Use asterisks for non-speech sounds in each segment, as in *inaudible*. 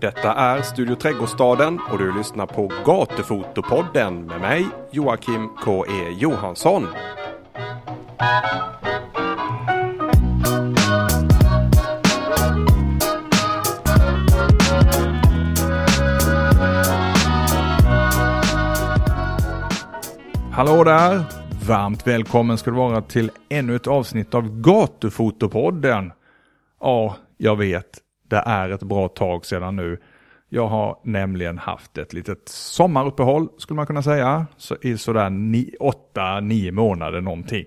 Detta är Studio Trädgårdsstaden och du lyssnar på Gatufotopodden med mig Joakim K.E. Johansson. Hallå där! Varmt välkommen ska du vara till ännu ett avsnitt av Gatufotopodden. Ja, jag vet, det är ett bra tag sedan nu. Jag har nämligen haft ett litet sommaruppehåll skulle man kunna säga. Så I sådär 8-9 månader någonting.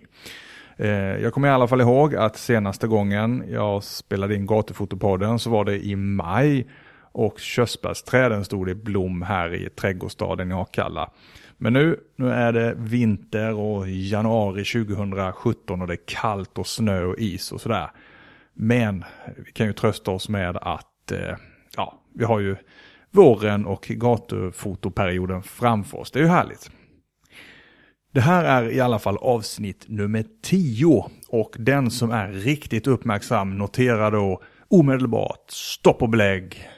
Eh, jag kommer i alla fall ihåg att senaste gången jag spelade in Gatufotopodden så var det i maj och körsbärsträden stod i blom här i trädgårdsstaden i Akalla. Men nu, nu är det vinter och januari 2017 och det är kallt och snö och is och sådär. Men vi kan ju trösta oss med att eh, ja, vi har ju våren och gatufotoperioden framför oss. Det är ju härligt. Det här är i alla fall avsnitt nummer 10 och den som är riktigt uppmärksam noterar då omedelbart stopp och belägg.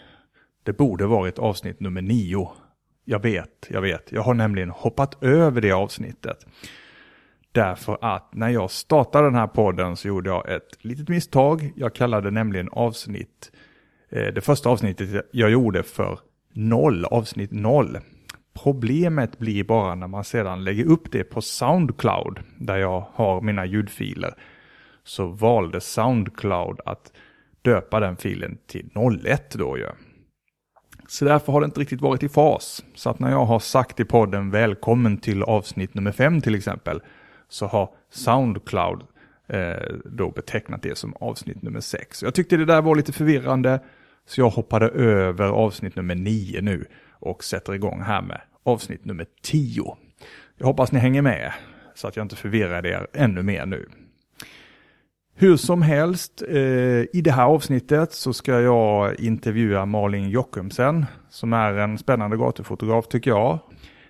Det borde varit avsnitt nummer 9. Jag vet, jag vet. Jag har nämligen hoppat över det avsnittet. Därför att när jag startade den här podden så gjorde jag ett litet misstag. Jag kallade nämligen avsnitt, eh, det första avsnittet jag gjorde för noll, avsnitt noll. Problemet blir bara när man sedan lägger upp det på Soundcloud, där jag har mina ljudfiler, så valde Soundcloud att döpa den filen till 01 då ju. Så därför har det inte riktigt varit i fas. Så att när jag har sagt i podden välkommen till avsnitt nummer 5 till exempel, så har Soundcloud eh, då betecknat det som avsnitt nummer 6. Jag tyckte det där var lite förvirrande, så jag hoppade över avsnitt nummer 9 nu och sätter igång här med avsnitt nummer 10. Jag hoppas ni hänger med så att jag inte förvirrar er ännu mer nu. Hur som helst, eh, i det här avsnittet så ska jag intervjua Malin Jockumsen som är en spännande gatufotograf tycker jag.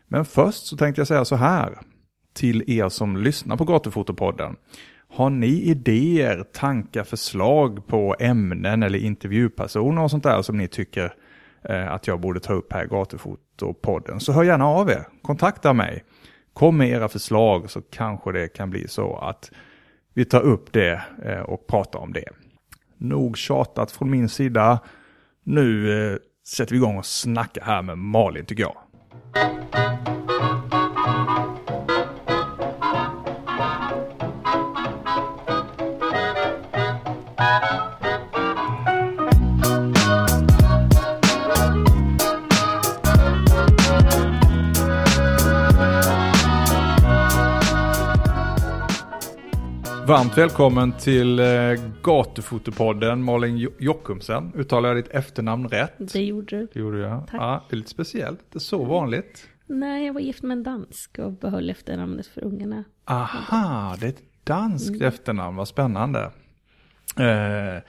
Men först så tänkte jag säga så här till er som lyssnar på Gatufotopodden. Har ni idéer, tankar, förslag på ämnen eller intervjupersoner och sånt där som ni tycker eh, att jag borde ta upp här i Gatufotopodden så hör gärna av er. Kontakta mig. Kom med era förslag så kanske det kan bli så att vi tar upp det eh, och pratar om det. Nog tjatat från min sida. Nu eh, sätter vi igång och snackar här med Malin tycker jag. Varmt välkommen till eh, Gatufotopodden Malin Jo- Jockumsen. Uttalar jag ditt efternamn rätt? Det gjorde du. Det gjorde jag. Tack. Ja, det är lite speciellt, det är så vanligt. Nej, jag var gift med en dansk och behöll efternamnet för ungarna. Aha, det är ett danskt efternamn, vad spännande. Eh,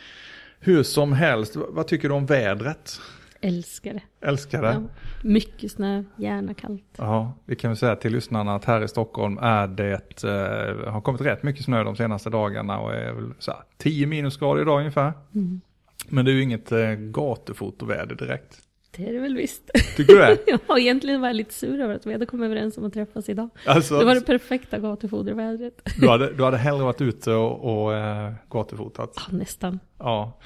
hur som helst, vad tycker du om vädret? Älskar det. Älskar det? Ja, mycket snö, gärna kallt. Ja, vi kan väl säga till lyssnarna att här i Stockholm är det, eh, har kommit rätt mycket snö de senaste dagarna och är väl så här 10 minusgrader idag ungefär. Mm. Men det är ju inget eh, gatufotoväder direkt. Det är det väl visst. Tycker du det? *laughs* ja, egentligen var jag lite sur över att vi hade kommit överens om att träffas idag. Alltså, Det var det perfekta gatufodervädret. du, hade, du hade hellre varit ute och, och eh, gatufotat? Ja, nästan. Ja.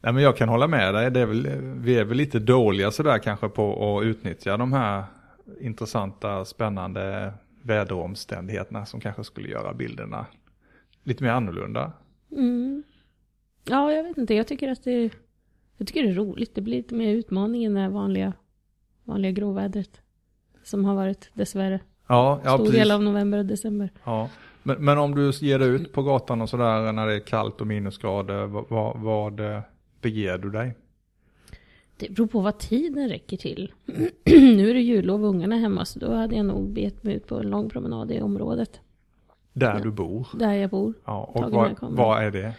Nej men jag kan hålla med dig, det är väl, vi är väl lite dåliga sådär kanske på att utnyttja de här intressanta, spännande väderomständigheterna som kanske skulle göra bilderna lite mer annorlunda. Mm. Ja, jag vet inte. Jag tycker att det, jag tycker det är roligt. Det blir lite mer utmaning än det vanliga, vanliga gråvädret. Som har varit dessvärre. Ja, ja Stor precis. del av november och december. Ja. Men, men om du ger dig ut på gatan och sådär när det är kallt och minusgrader, vad, vad, beger du dig? Det beror på vad tiden räcker till. *clears throat* nu är det jullov och ungarna hemma så då hade jag nog begett mig ut på en lång promenad i området. Där Ja. du bor? Där jag bor. Ja, och vad, vad är det?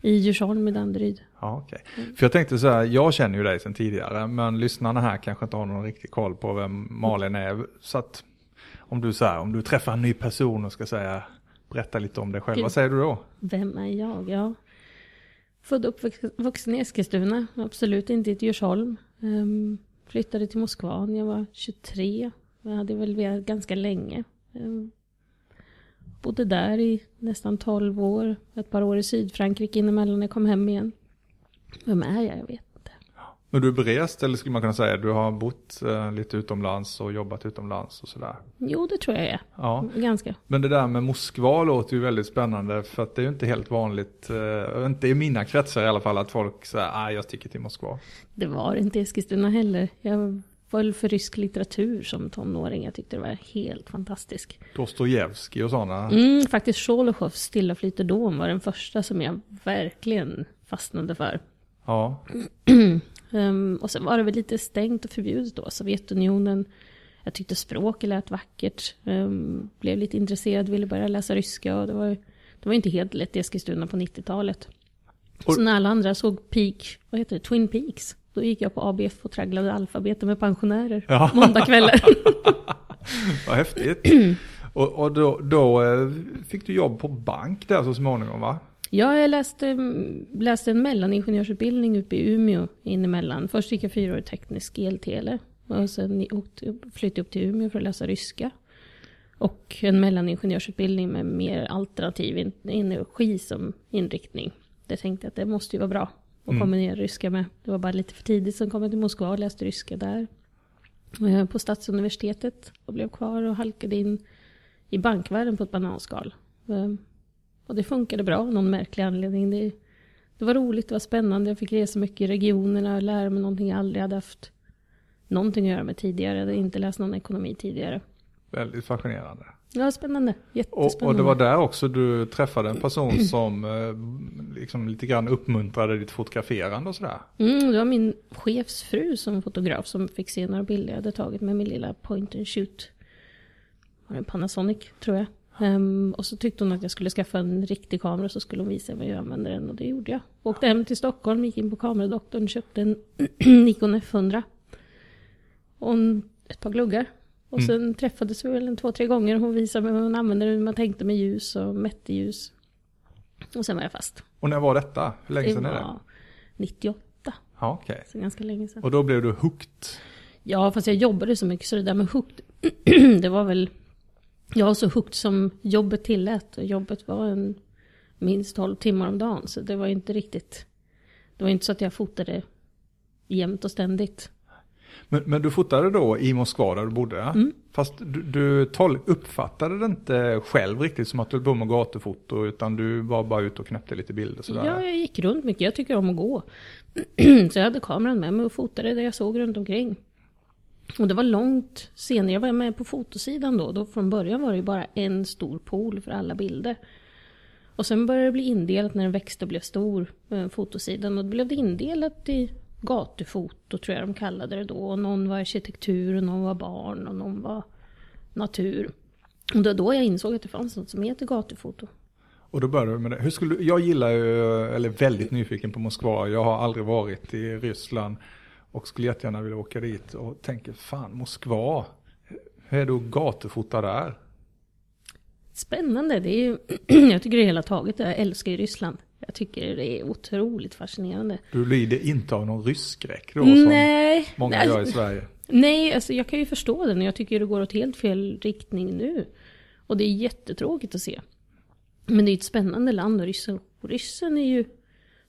I Djursholm i Danderyd. Ja, okej. Mm. För jag tänkte så här, jag känner ju dig sedan tidigare, men lyssnarna här kanske inte har någon riktig koll på vem Malin är. Så att om du, så här, om du träffar en ny person och ska säga, berätta lite om dig själv, Gud. vad säger du då? Vem är jag? Ja. Född och uppvuxen i Eskilstuna, absolut inte i Djursholm. Um, flyttade till Moskva när jag var 23. Jag hade väl varit ganska länge. Um, bodde där i nästan 12 år. Ett par år i Sydfrankrike innan jag kom hem igen. Vem är jag? Jag vet inte. Men du är berest eller skulle man kunna säga du har bott eh, lite utomlands och jobbat utomlands och sådär? Jo, det tror jag är. Ja. Ganska. Men det där med Moskva låter ju väldigt spännande för att det är ju inte helt vanligt, eh, inte i mina kretsar i alla fall, att folk säger att ah, jag sticker till Moskva. Det var inte Eskilstuna heller. Jag föll för rysk litteratur som tonåring. Jag tyckte det var helt fantastisk. Dostojevskij och sådana. Mm, faktiskt Sjolochovs Stilla flyter dom var den första som jag verkligen fastnade för. Ja. *clears throat* um, och sen var det väl lite stängt och förbjudet då. Sovjetunionen. Jag tyckte språket lät vackert. Um, blev lite intresserad, ville börja läsa ryska. Och det var, det var inte helt lätt i Eskilstuna på 90-talet. Så när alla andra såg Peak, vad heter det, Twin Peaks. Då gick jag på ABF och tragglade alfabetet med pensionärer. Ja. *laughs* Måndagskvällar. Vad häftigt. *clears throat* och, och då, då eh, fick du jobb på bank där så småningom va? Ja, jag läste, läste en mellaningenjörsutbildning uppe i Umeå inemellan. Först gick jag fyra år teknisk eltele. Och sen flyttade jag upp till Umeå för att läsa ryska. Och en mellaningenjörsutbildning med mer alternativ energi som inriktning. Det tänkte jag att det måste ju vara bra att mm. kombinera ryska med. Det var bara lite för tidigt, sen kom jag till Moskva och läste ryska där. På Stadsuniversitetet och blev kvar och halkade in i bankvärlden på ett bananskal. Och det funkade bra av någon märklig anledning. Det, det var roligt, det var spännande. Jag fick resa mycket i regionerna och lära mig någonting jag aldrig hade haft någonting att göra med tidigare. Jag hade inte läst någon ekonomi tidigare. Väldigt fascinerande. Ja, spännande. Jättespännande. Och, och, det var där också du träffade en person *clears throat* som eh, liksom lite grann uppmuntrade ditt fotograferande och sådär? Mm, det var min chefsfru som fotograf som fick se några bilder jag hade tagit med min lilla point and shoot. Var en Panasonic tror jag. Um, och så tyckte hon att jag skulle skaffa en riktig kamera så skulle hon visa mig hur jag använder den och det gjorde jag. Åkte hem till Stockholm, gick in på kameradoktorn, köpte en *clears throat* Nikon F100. Och ett par gluggar. Och mm. sen träffades vi väl en två, tre gånger. Hon visade mig hur hon använde den, hur man tänkte med ljus och mätte ljus. Och sen var jag fast. Och när var detta? Hur länge sedan är det? var 98. Ja, okej. Okay. Så ganska länge sedan. Och då blev du hooked? Ja, fast jag jobbade så mycket så det där med hooked, *clears throat* det var väl jag var så hooked som jobbet tillät. Och jobbet var en, minst 12 timmar om dagen. Så det var inte riktigt... Det var inte så att jag fotade jämt och ständigt. Men, men du fotade då i Moskva där du bodde? Mm. Fast du, du tol, uppfattade det inte själv riktigt som att du höll på med gatufoto utan du var bara ute och knäppte lite bilder sådär? Ja, jag gick runt mycket. Jag tycker om att gå. *clears throat* så jag hade kameran med mig och fotade det jag såg runt omkring. Och det var långt senare, jag var med på fotosidan då. då från början var det ju bara en stor pool för alla bilder. Och sen började det bli indelat när den växte och blev stor, eh, fotosidan. Och då blev det indelat i gatufoto tror jag de kallade det då. Och någon var arkitektur och någon var barn och någon var natur. Och det var då jag insåg att det fanns något som heter gatufoto. Och då började du med det. Hur skulle, jag gillar ju, eller väldigt nyfiken på Moskva. Jag har aldrig varit i Ryssland. Och skulle jättegärna vilja åka dit och tänker fan Moskva. Hur är det att gatufota där? Spännande. Det är ju, *clears throat* jag tycker det hela taget, jag älskar ju Ryssland. Jag tycker det är otroligt fascinerande. Du lider inte av någon rysskräck då nej, som många nej, gör i Sverige? Nej, alltså jag kan ju förstå den jag tycker det går åt helt fel riktning nu. Och det är jättetråkigt att se. Men det är ett spännande land och ryssen, ryssen är ju,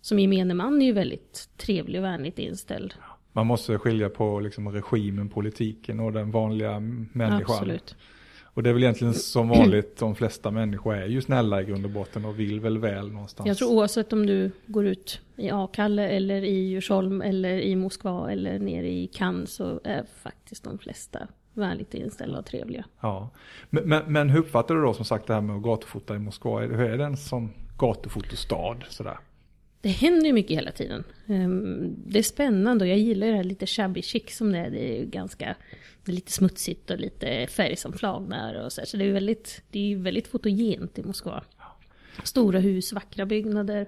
som gemene man, är ju väldigt trevlig och vänligt inställd. Man måste skilja på liksom regimen, politiken och den vanliga människan. Absolut. Och det är väl egentligen som vanligt, de flesta människor är ju snälla i grund och botten och vill väl väl någonstans. Jag tror oavsett om du går ut i Akalle eller i Djursholm eller i Moskva eller nere i Cannes så är faktiskt de flesta vänligt inställda och trevliga. Ja, men, men, men hur uppfattar du då som sagt det här med att gatufota i Moskva? Hur är den som gatufotostad sådär? Det händer ju mycket hela tiden. Ehm, det är spännande och jag gillar det här lite shabby chic som det är. Det är ganska det är lite smutsigt och lite färg som flagnar och så. Så det är väldigt, det är väldigt fotogent i Moskva. Stora hus, vackra byggnader.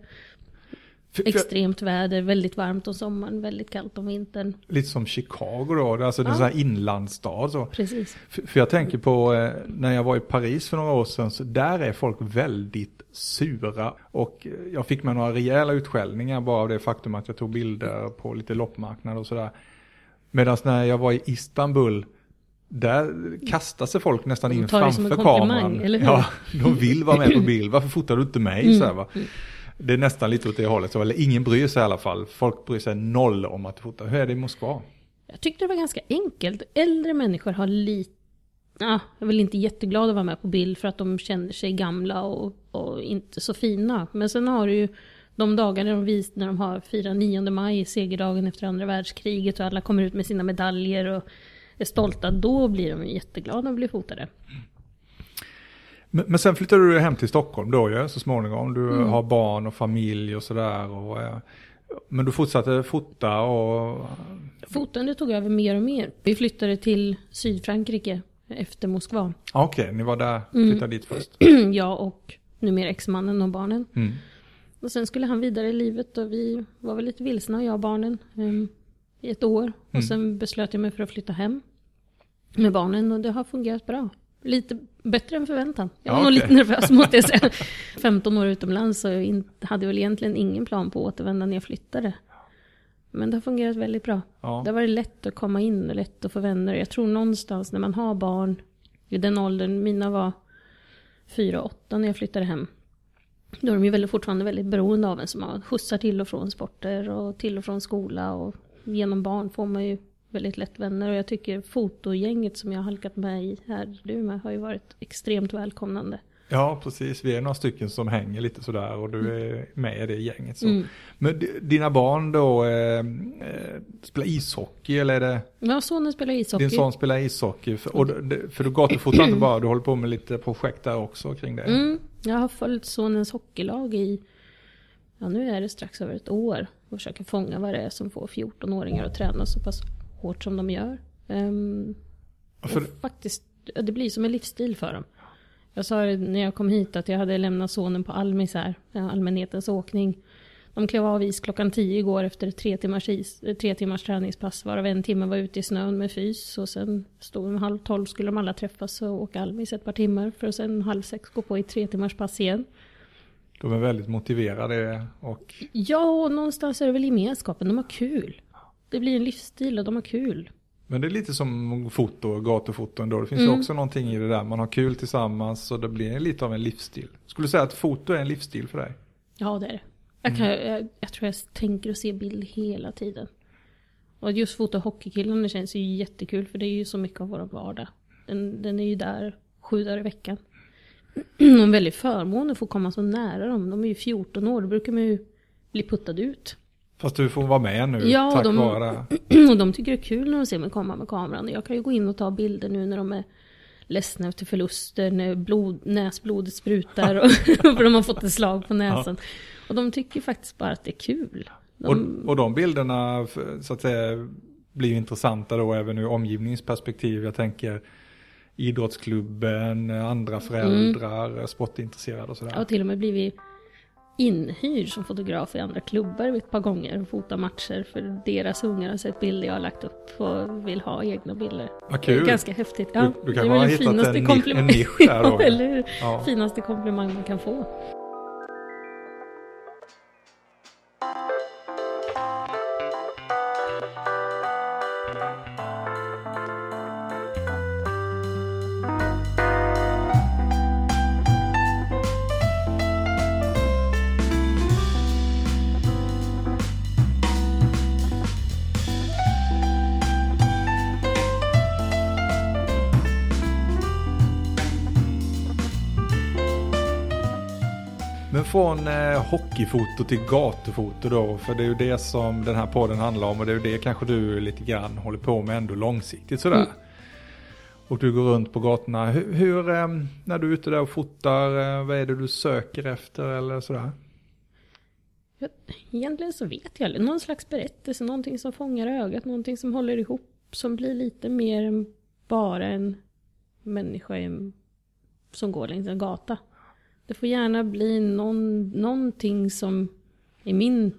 Extremt väder, väldigt varmt om sommaren, väldigt kallt om vintern. Lite som Chicago då, alltså är en Ja. sån här inlandsstad. Så. Precis. För, jag tänker på eh, när jag var i Paris för några år sedan, så där är folk väldigt sura. Och eh, jag fick med några rejäla utskällningar bara av det faktum att jag tog bilder på lite loppmarknader och sådär. Medan när jag var i Istanbul, där kastar sig folk nästan in framför kameran. eller hur? Ja, de vill vara med på bild. Varför fotar du inte mig? Mm. Så här, va? Det är nästan lite åt det hållet. Så, eller ingen bryr sig i alla fall. Folk bryr sig noll om att fota. Hur är det i Moskva? Jag tyckte det var ganska enkelt. Äldre människor har lite... Ah, jag är väl inte jätteglad att vara med på bild för att de känner sig gamla och, och inte så fina. Men sen har du ju de dagar när de, vis, när de har firar 9 maj, segerdagen efter andra världskriget och alla kommer ut med sina medaljer och är stolta. Då blir de ju jätteglada att bli fotade. Men, sen flyttade du hem till Stockholm då ju, så småningom. Du Mm. har barn och familj och sådär. Och, men du fortsatte fota och... Fotande tog över mer och mer. Vi flyttade till Sydfrankrike efter Moskva. Ja, Okej, ni var där, Mm. flyttade dit först. *clears throat* jag och numera exmannen och barnen. Mm. Och sen skulle han vidare i livet och vi var väl lite vilsna, jag och barnen, em, i ett år. Mm. Och sen beslöt jag mig för att flytta hem med barnen och det har fungerat bra. Lite bättre än förväntan. Jag var Ja, nog okej. lite nervös mot det säga. *laughs* 15 år utomlands så jag hade väl egentligen ingen plan på att återvända när jag flyttade. Men det har fungerat väldigt bra. Ja. Det har varit lätt att komma in och lätt att få vänner. Jag tror någonstans när man har barn i den åldern, mina var fyra, åtta när jag flyttade hem. Då är de ju väldigt, fortfarande väldigt beroende av en som man skjutsar till och från sporter och till och från skola. Och genom barn får man ju väldigt lätt vänner. Och jag tycker fotogänget som jag har halkat med i här du med har ju varit extremt välkomnande. ja, precis. Vi är några stycken som hänger lite sådär och du är med i det gänget. Så. Mm. Men di- dina barn då, eh, eh, spelar ishockey eller är det Ja, sonen spelar ishockey. din son spelar ishockey? För, och, för du gatufotar inte *clears throat* bara, du håller på med lite projekt där också kring det. Mm, jag har följt sonens hockeylag i, ja nu är det strax över ett år. Och försöker fånga vad det är som får 14-åringar att träna så pass hårt som de gör. Ehm, För, faktiskt, det blir som en livsstil för dem. Jag sa när jag kom hit att jag hade lämnat sonen på Almis här, ja, allmänhetens åkning. De klev av is klockan 10 igår efter tre timmars, is, eh, tre timmars träningspass varav en timme var ute i snön med fys och sen stod de halv tolv skulle de alla träffas och åka Almis ett par timmar för att sen halv sex gå på i tre timmars pass igen. de är väldigt motiverade och Ja, och någonstans är det väl gemenskapen, de har kul. Det blir en livsstil och de har kul. Men det är lite som foto, gatufoto ändå. Det finns ju Mm. också någonting i det där. Man har kul tillsammans och det blir lite av en livsstil. Skulle du säga att foto är en livsstil för dig? Ja, det är det. Jag, kan, jag, jag tror jag tänker och ser bild hela tiden. Och just foto hockeykillarna känns ju jättekul för det är ju så mycket av vår vardag. Den, den är ju där sju dagar i veckan. *clears throat* Och en väldig förmån att få komma så nära dem. De är ju 14 år, då brukar man ju bli puttad ut. Fast du får vara med nu Ja, tack de- vare. *clears throat* Och de tycker det är kul när de ser mig komma med kameran. Jag kan ju gå in och ta bilder nu när de är ledsna efter förluster, när blod, näsblodet sprutar och *laughs* *laughs* för de har fått ett slag på näsan. Och de tycker faktiskt bara att det är kul. De, Och, och de bilderna så att säga blir intressanta då även ur omgivningsperspektiv. Jag tänker idrottsklubben, andra föräldrar, sportintresserade och sådär. jag har till och med blivit inhyrd som fotograf i andra klubbar ett par gånger och fotat matcher för deras ungar har sett bilder jag har lagt upp och vill ha egna bilder. Vad Det är kul. ganska häftigt. Ja, Du- du kan det är ha väl den hittat finaste en nisch- en nisch där då. *laughs* ja, eller hur? Ja. Finaste komplimang man kan få. Från eh, hockeyfoto till gatufoto då, för det är ju det som den här podden handlar om och det är ju det kanske du lite grann håller på med ändå långsiktigt sådär. Mm. Och du går runt på gatorna. Hur, hur eh, när du är ute där och fotar, eh, vad är det du söker efter eller sådär? Egentligen så vet jag aldrig. Någon slags berättelse, någonting som fångar ögat, någonting som håller ihop, som blir lite mer än bara en människa som går längs en gata. Det får gärna bli någon, någonting som är min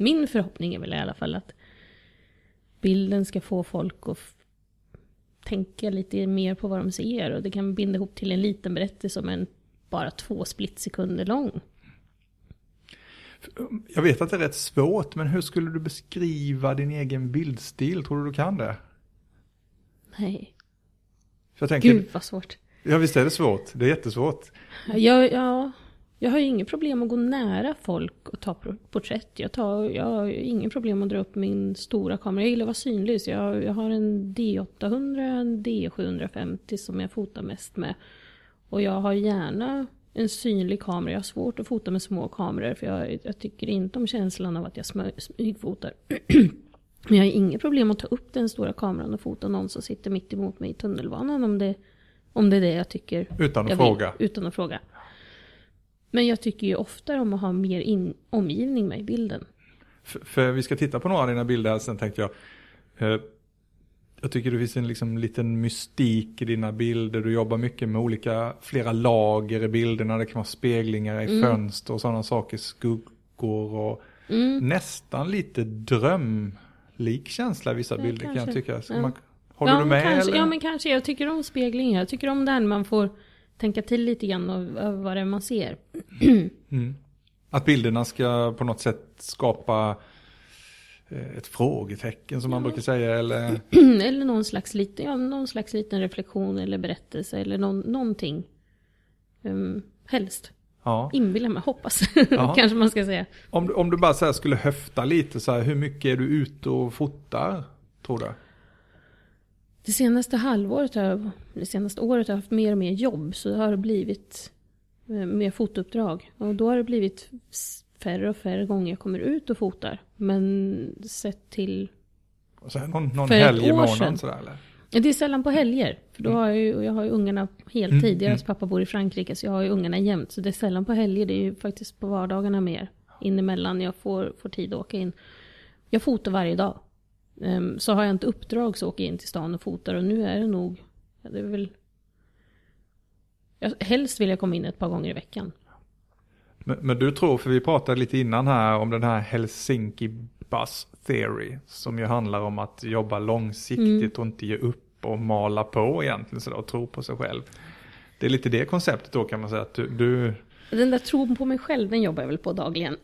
min förhoppning är väl i alla fall att bilden ska få folk att tänka lite mer på vad de ser och det kan binda ihop till en liten berättelse som en bara två splitsekunder lång. Jag vet att det är rätt svårt, men hur skulle du beskriva din egen bildstil? Tror du du kan det? Nej, För jag tänker, gud vad svårt ja visst är det svårt, det är jättesvårt. Jag, ja, jag har ju inget problem att gå nära folk och ta porträtt. Jag, tar, jag har inga inget problem att dra upp min stora kamera. Jag gillar att vara synlig. Så jag, jag har en D800 en D750 som jag fotar mest med. Och jag har gärna en synlig kamera. Jag har svårt att fota med små kameror. För jag, jag tycker inte om känslan av att jag smö- smygfotar. *clears throat* Men jag har inget problem att ta upp den stora kameran och fota någon som sitter mitt emot mig i tunnelbanan. Om det, om det är det jag tycker Utan att vill, fråga. Utan att fråga. Men jag tycker ju oftare om att ha mer in, omgivning med i bilden. För, för vi ska titta på några av dina bilder, här, sen tänkte jag. Eh, jag tycker det finns en liksom liten mystik i dina bilder. Du jobbar mycket med olika, flera lager i bilderna. Det kan vara speglingar i Mm. fönster och sådana saker, skuggor och Mm. nästan lite drömlik känsla i vissa Ja, bilder kan jag kanske. tycka. Så Ja. man, håller ja, du med? Kanske, eller? ja, men kanske. Jag tycker om speglingar. Jag tycker om det här när man får tänka till lite grann av vad det är man ser. *clears throat* Mm. Att bilderna ska på något sätt skapa eh, ett frågetecken som man brukar säga. Eller, *clears throat* eller någon slags, liten, ja, någon slags liten reflektion eller berättelse eller någon, någonting. Um, helst. ja. Inbilla mig, hoppas. *laughs* Ja. Kanske man ska säga. om, du- om du bara så skulle höfta lite, så här, hur mycket är du ute och fotar? Tror du? Det senaste halvåret, har jag, det senaste året har jag haft mer och mer jobb. Så det har blivit eh, mer fotouppdrag. Och då har det blivit färre och färre gånger jag kommer ut och fotar. Men sett till... Så någon någon helg i månaden sådär eller? Det är sällan på helger. För då har jag ju, jag har ju ungarna heltid. Mm, Deras mm. pappa bor i Frankrike så jag har ju ungarna jämt. Så det är sällan på helger. Det är ju faktiskt på vardagarna mer. Inemellan jag får, får tid att åka in. Jag fotar varje dag. Ehm, så har jag inte uppdrag så åker jag in till stan och fotar. Och nu är det nog... Ja, det är väl... Jag, helst vill jag komma in ett par gånger i veckan. Men, men du tror, för vi pratade lite innan här om den här Helsinki Bus Theory. Som ju handlar om att jobba långsiktigt Mm. och inte ge upp och mala på egentligen sådär och tro på sig själv. Det är lite det konceptet då kan man säga att du, du Den där tron på mig själv, den jobbar jag väl på dagligen.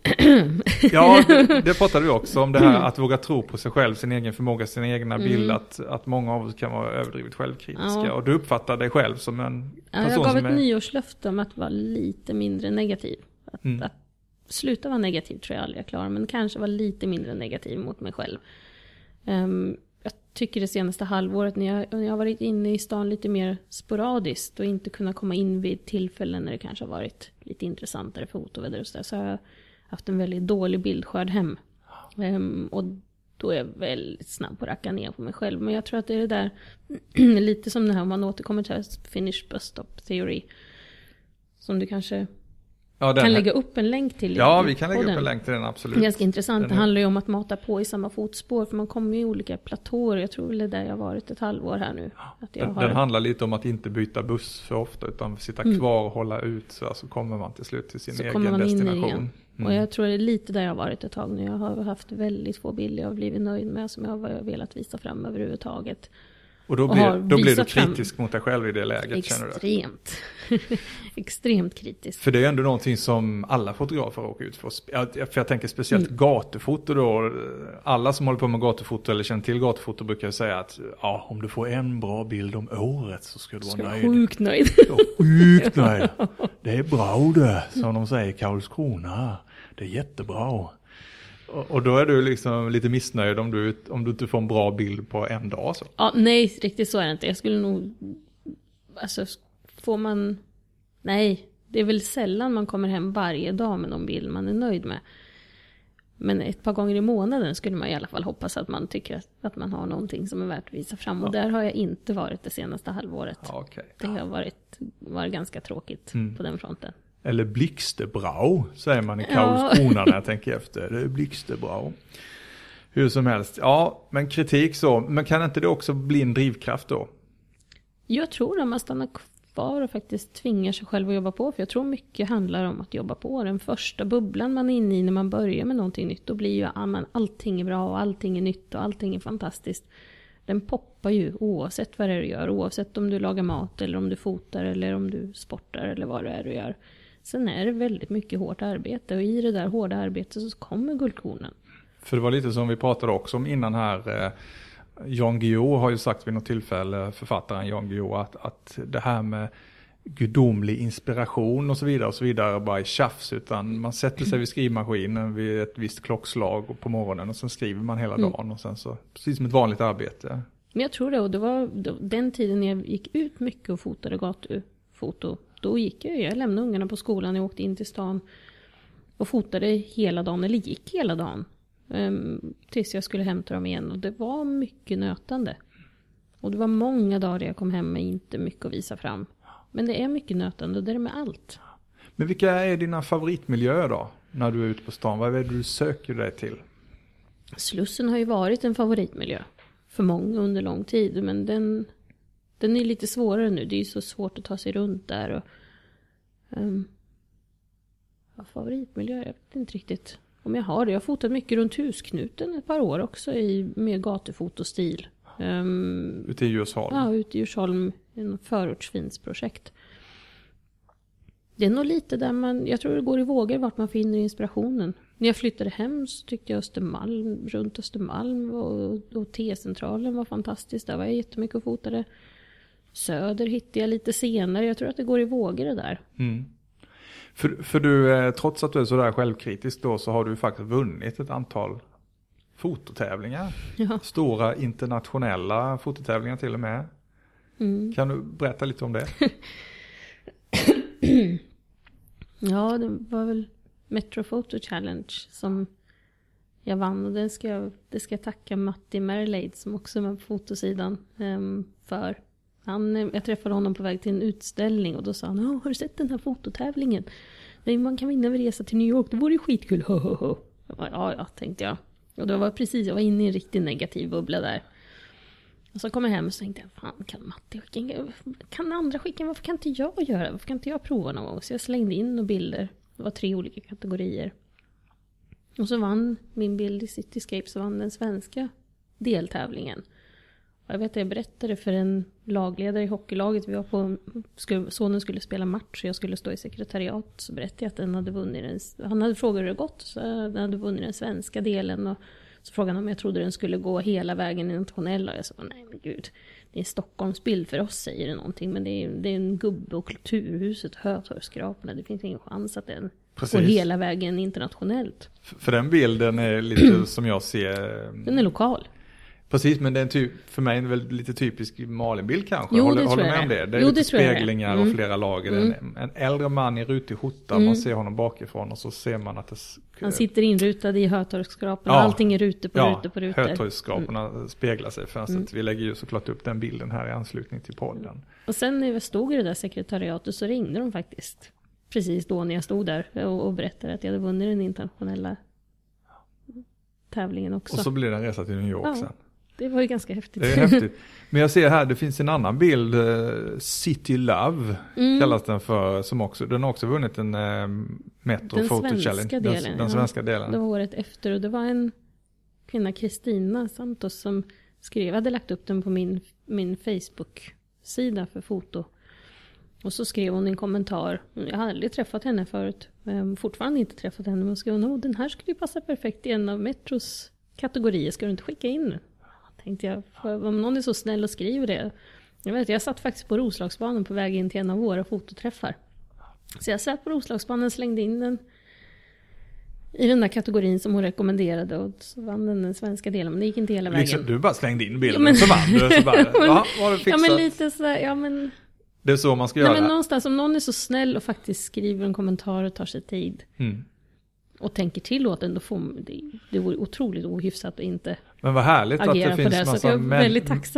Ja, *laughs* det, det pratade vi också om det här att våga tro på sig själv, sin egen förmåga, sin egna Mm. bild. Att, att många av oss kan vara överdrivet självkritiska. Ja. Och du uppfattar dig själv som en Ja, person jag gav som ett är... nyårslöfte om att vara lite mindre negativ. Att, Mm. att sluta vara negativ tror jag aldrig jag klarar, men kanske vara lite mindre negativ mot mig själv. Ehm, tycker det senaste halvåret när jag, när jag har varit inne i stan lite mer sporadiskt och inte kunnat komma in vid tillfällen när det kanske har varit lite intressantare fotoväder och sådär, så har jag haft en väldigt dålig bildskörd hem. Um, och då är jag väldigt snabb på att racka ner på mig själv. Men jag tror att det är det där, *clears throat* lite som det här om man återkommer till finish bus stop theory. Som du kanske Ja, kan här- lägga upp en länk till. ja, vi kan lägga upp en länk till den absolut. ganska intressant. Den Det handlar ju om att mata på i samma fotspår. För man kommer ju i olika platåer. Jag tror väl det är där jag har varit ett halvår här nu. Att jag Den, har... den handlar lite om att inte byta buss för ofta utan sitta Mm. kvar och hålla ut så, så kommer man till slut till sin Så egen kommer man in destination. igen. Mm. Och jag tror det är lite där jag har varit ett tag nu. Jag har haft väldigt få bilder jag har blivit nöjd med. Som jag har velat visa fram överhuvudtaget. Och då och blir, har då blir du visat fram- kritisk mot dig själv i det läget känner du? Extremt. *laughs* Extremt kritiskt. För det är ändå någonting som alla fotografer råkar ut för. För jag tänker speciellt Mm. gatufoto då. Alla som håller på med gatufoto eller känner till gatufoto brukar säga att ja, om du får en bra bild om året så ska du Ska vara nöjd. sjukt nöjd. Sjukt *laughs* nöjd. Det är bra det, som de säger i Karlskrona. Det är jättebra. Och, då är du liksom lite missnöjd om du, om du inte får en bra bild på en dag. Så. Ja, nej, riktigt så är det inte. Jag skulle nog... Alltså, får man... Nej, det är väl sällan man kommer hem varje dag med någon bild man är nöjd med. Men ett par gånger i månaden skulle man i alla fall hoppas att man tycker att, att man har någonting som är värt att visa fram. Och där har jag inte varit det senaste halvåret. Ja, okej. Det har varit, varit ganska tråkigt Mm. på den fronten. Eller blixtebra säger man i Ja. Karlskrona när jag tänker efter. Det är blixtebra. Hur som helst. Ja, men kritik så. Men kan inte det också bli en drivkraft då? Jag tror att man stannar kvar och faktiskt tvingar sig själv att jobba på. För jag tror mycket handlar om att jobba på. Den första bubblan man är inne i när man börjar med någonting nytt, då blir ju ah, allting är bra och allting är nytt och allting är fantastiskt. Den poppar ju oavsett vad det är du gör, oavsett om du lagar mat eller om du fotar eller om du sportar eller vad det är du gör. Sen är det väldigt mycket hårt arbete och i det där hårda arbetet så kommer guldkornen. För det var lite som vi pratade också om innan här. Eh, Jan Guillou har ju sagt vid något tillfälle, författaren Jan Guillou, att, att det här med gudomlig inspiration och så vidare och så vidare bara är tjafs utan man sätter sig vid skrivmaskinen vid ett visst klockslag på morgonen och sen skriver man hela mm. dagen och sen så precis som ett vanligt arbete. Men jag tror det och det var den tiden jag gick ut mycket och fotade gatufoto. Då gick jag, jag lämnade ungarna på skolan, jag åkte in till stan och fotade hela dagen, eller gick hela dagen. Um, tills jag skulle hämta dem igen och det var mycket nötande. Och det var många dagar jag kom hem med inte mycket att visa fram. Men det är mycket nötande och det är det med allt. Men vilka är dina favoritmiljöer då? När du är ute på stan, vad är det du söker dig till? Slussen har ju varit en favoritmiljö. För många under lång tid. Men den, den är lite svårare nu. Det är ju så svårt att ta sig runt där. Och, um, ja, favoritmiljö, jag vet inte riktigt om jag har det. Jag har fotat mycket runt Husknuten ett par år också i, med gatufotostil. Um, ute i Djursholm? Ja, ute i Djursholm. En förortsfinsprojekt. Det är nog lite där man, jag tror det går i vågor vart man finner inspirationen. När jag flyttade hem så tyckte jag Östermalm, runt Östermalm och, och T-centralen var fantastiskt. Där var jag jättemycket och fotade. Söder hittade jag lite senare. Jag tror att det går i vågor det där. Mm. För, för du, eh, trots att du är sådär självkritisk då, så har du faktiskt vunnit ett antal fototävlingar. Ja. Stora internationella fototävlingar till och med. Mm. Kan du berätta lite om det? *clears throat* ja, det var väl Metro Photo Challenge som jag vann. Och den ska jag, det ska jag tacka Matti Merleid som också är med på fotosidan um, för. Han, eh, jag träffade honom på väg till en utställning och då sa han Har du sett den här fototävlingen? Nej, man kan vinna en resa till New York, det vore ju skitkul. *laughs* Ja, ja, tänkte jag. Och då var jag precis, jag var inne i en riktigt negativ bubbla där. Och så kom jag hem och så tänkte jag, fan kan Matti skicka, kan andra skicka, varför kan inte jag göra det? Varför kan inte jag prova någon gång? Så jag slängde in några bilder. Det var tre olika kategorier. Och så vann min bild i Cityscape, så vann den svenska deltävlingen. Jag vet att jag berättade för en lagledare i hockeylaget, vi var på, skulle, sonen skulle spela match och jag skulle stå i sekretariat. Så berättade jag att den hade vunnit den, han hade frågat hur det gått, så den hade vunnit den svenska delen. Och så frågade han om jag trodde den skulle gå hela vägen i nationella. Och jag sa, nej men gud, det är en Stockholmsbild för oss säger det någonting. Men det är, det är en gubbe och kulturhuset, Hötorgsskraporna. Det finns ingen chans att den Precis. går hela vägen internationellt. För den bilden är lite som jag ser. Den är lokal. Precis, men det är en typ, för mig en väldigt lite typisk Malinbild kanske. Jo, håller, håller med om det? Det är jo, lite det speglingar mm. och flera lager. Mm. En, en, äldre man i rutig skjorta, mm. man ser honom bakifrån och så ser man att det... Han sitter inrutad i Hötorgsskraporna, ja. allting är rute på ja, rute på rute. Hötorgsskraporna mm. speglar sig för mm. vi lägger ju såklart upp den bilden här i anslutning till podden. Och sen när jag stod i det där sekretariatet så ringde de faktiskt. Precis då när jag stod där och, och berättade att jag hade vunnit den internationella tävlingen också. Och så blir det en resa till New York ja. sen. Det var ju ganska häftigt. Det är häftigt. Men jag ser här, det finns en annan bild, uh, City Love mm. kallas den för, som också, den har också vunnit en uh, Metro den Photo Challenge. Delen, den, den svenska ja, delen. Det var året efter och det var en kvinna, Kristina Santos, som skrev, hade lagt upp den på min, min Facebook-sida för foto. Och så skrev hon en kommentar, jag hade aldrig träffat henne förut, fortfarande inte träffat henne, men skrev hon, den här skulle ju passa perfekt i en av Metros kategorier, ska du inte skicka in nu? Tänkte jag, om någon är så snäll och skriver det. Jag vet, jag satt faktiskt på Roslagsbanan på väg in till en av våra fototräffar. Så jag satt på Roslagsbanan och slängde in den i den där kategorin som hon rekommenderade och så vann den den svenska delen. Men det gick inte hela vägen. Liksom, du bara slängde in bilden ja, men, så vann du. Så bara, men, det fixat? Ja men lite sådär, ja men. Det är så man ska nej, göra. Men någonstans om någon är så snäll och faktiskt skriver en kommentar och tar sig tid. Mm och tänker till åt den, då får det, det vore otroligt ohyfsat att inte Men vad härligt att det finns det, massa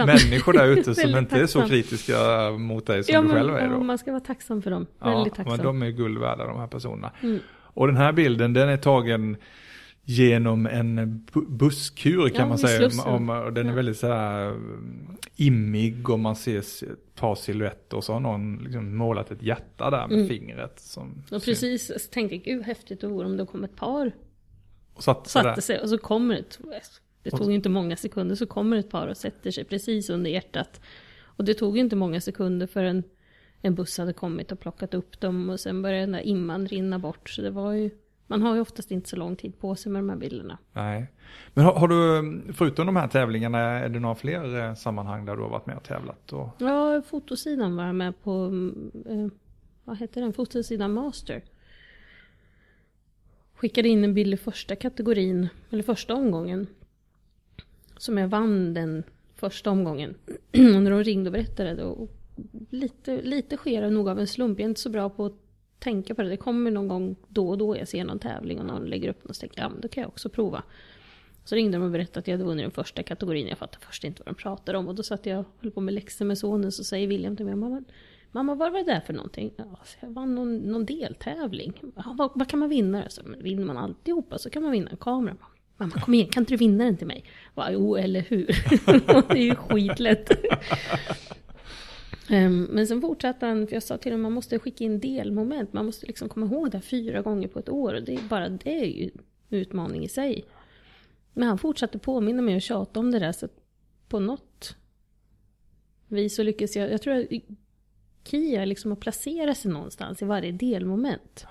människor där ute *laughs* som inte tacksam. är så kritiska mot dig som ja, du själv är. Då. man ska vara tacksam för dem. Ja, väldigt tacksam. men de är guld värda de här personerna. Mm. Och den här bilden den är tagen genom en bu- busskur kan Ja, man säga. Om, och den är väldigt sådär mm, immig och man ser ett par silhuetter och så har någon liksom målat ett hjärta där med Mm. fingret. Som Och precis, så tänkte jag, gud häftigt det vore om det kom ett par och satte sig satte sig och så kommer ett, det Och tog så- ju inte många sekunder, så kommer ett par och sätter sig precis under hjärtat. Och det tog inte många sekunder förrän en buss hade kommit och plockat upp dem och sen började den där imman rinna bort. Så det var ju, man har ju oftast inte så lång tid på sig med de här bilderna. Nej. Men har, har du, förutom de här tävlingarna, är det några fler eh, sammanhang där du har varit med och tävlat? Och, Ja, fotosidan var jag med på, eh, vad heter den, fotosidan Master. Skickade in en bild i första kategorin, eller första omgången. Som jag vann den första omgången. *clears throat* och när de ringde och berättade och lite, lite sker det nog av en slump. Jag är inte så bra på att tänka på det. Det kommer någon gång då och då jag ser någon tävling och någon lägger upp något och så tänker jag, ja men då kan jag också prova. Så ringde de och berättade att jag hade vunnit den första kategorin. Jag fattade först inte vad de pratade om. Och då satt jag och höll på med läxor med sonen. Så säger William till mig, mamma, mamma vad var det där för någonting? Ja, så jag vann någon, någon deltävling. Ja, vad, vad kan man vinna? Så, men vinner man alltihopa så kan man vinna en kamera. Mamma kom igen, kan inte du vinna den till mig? Va, jo, eller hur? *laughs* det är ju skitlätt. Ehm, Men sen fortsatte han, för jag sa till honom man måste skicka in delmoment. Man måste liksom komma ihåg det här fyra gånger på ett år. Och det är bara det är ju en utmaning i sig. Men han fortsatte påminna mig och tjata om det där. Så att på något vis så lyckades jag, jag tror att Kia liksom att placera sig någonstans i varje delmoment.